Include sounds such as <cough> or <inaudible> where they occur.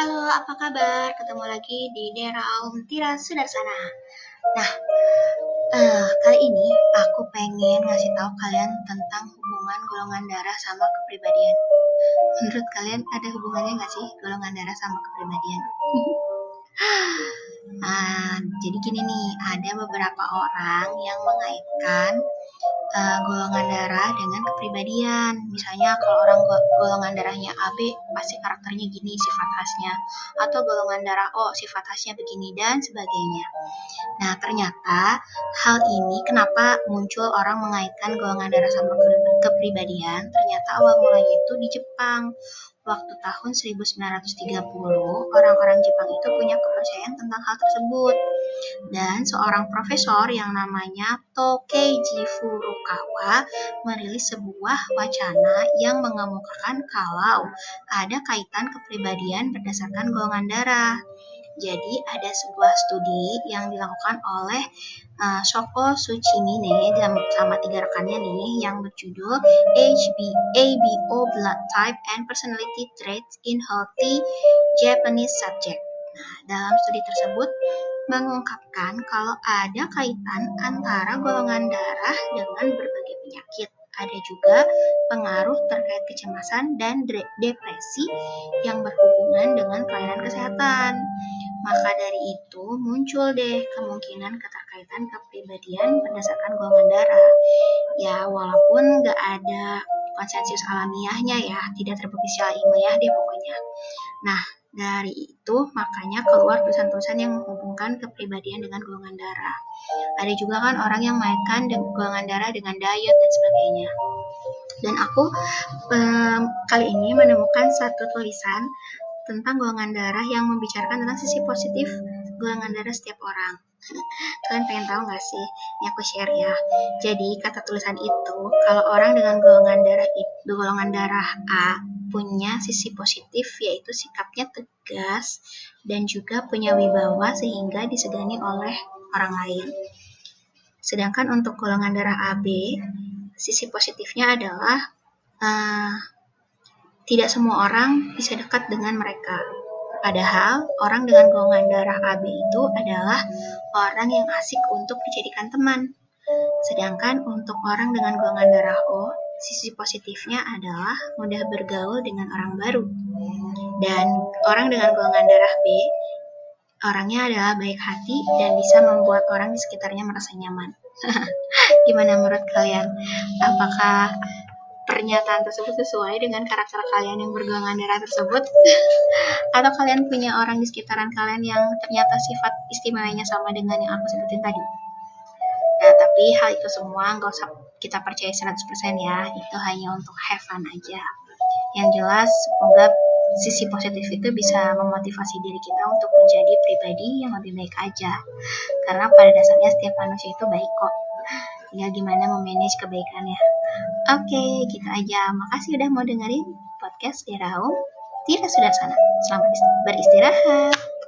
Halo, apa kabar? Ketemu lagi di Deraum Tira Sudarsana. Nah, uh, kali ini aku pengen ngasih tahu kalian tentang hubungan golongan darah sama kepribadian. Menurut kalian ada hubungannya nggak sih golongan darah sama kepribadian? uh, jadi gini nih, ada beberapa orang yang mengaitkan uh, golongan darah dengan kepribadian. Misalnya kalau orang golongan darahnya AB pasti karakternya gini sifat khasnya atau golongan darah O sifat khasnya begini dan sebagainya. Nah, ternyata hal ini kenapa muncul orang mengaitkan golongan darah sama kepribadian? Ternyata awal mulanya itu di Jepang waktu tahun 1930, orang-orang Jepang itu punya kepercayaan tentang hal tersebut. Dan seorang profesor yang namanya Tokeiji Furukawa merilis sebuah wacana yang mengemukakan kalau ada kaitan kepribadian berdasarkan golongan darah. Jadi ada sebuah studi yang dilakukan oleh uh, Shoko Tsuchimine dan sama tiga rekannya nih yang berjudul HB, ABO Blood Type and Personality Traits in Healthy Japanese Subject. Nah, dalam studi tersebut mengungkapkan kalau ada kaitan antara golongan darah dengan berbagai penyakit. Ada juga pengaruh terkait kecemasan dan depresi yang berhubungan dengan pelayanan kesehatan. Maka dari itu muncul deh kemungkinan keterkaitan kepribadian berdasarkan golongan darah. Ya walaupun nggak ada konsensus alamiahnya ya, tidak terbukti secara ilmiah deh pokoknya. Nah, dari itu makanya keluar tulisan-tulisan yang menghubungkan kepribadian dengan golongan darah. Ada juga kan orang yang mengaitkan golongan darah dengan diet dan sebagainya. Dan aku um, kali ini menemukan satu tulisan tentang golongan darah yang membicarakan tentang sisi positif golongan darah setiap orang. Kalian pengen tahu nggak sih? Ini aku share ya. Jadi kata tulisan itu, kalau orang dengan golongan darah itu, golongan darah A punya sisi positif yaitu sikapnya tegas dan juga punya wibawa sehingga disegani oleh orang lain. Sedangkan untuk golongan darah AB, sisi positifnya adalah uh, tidak semua orang bisa dekat dengan mereka. Padahal orang dengan golongan darah AB itu adalah orang yang asik untuk dijadikan teman. Sedangkan untuk orang dengan golongan darah O, sisi positifnya adalah mudah bergaul dengan orang baru. Dan orang dengan golongan darah B, orangnya adalah baik hati dan bisa membuat orang di sekitarnya merasa nyaman. <laughs> Gimana menurut kalian? Apakah pernyataan tersebut sesuai dengan karakter kalian yang bergolongan darah tersebut? <laughs> Atau kalian punya orang di sekitaran kalian yang ternyata sifat istimewanya sama dengan yang aku sebutin tadi? Nah tapi hal itu semua nggak usah kita percaya 100% ya. Itu hanya untuk have fun aja. Yang jelas semoga sisi positif itu bisa memotivasi diri kita untuk menjadi pribadi yang lebih baik aja. Karena pada dasarnya setiap manusia itu baik kok tinggal gimana memanage kebaikannya Oke, okay, gitu aja. Makasih udah mau dengerin podcast Deraum. Tidak sudah sana. Selamat beristirahat.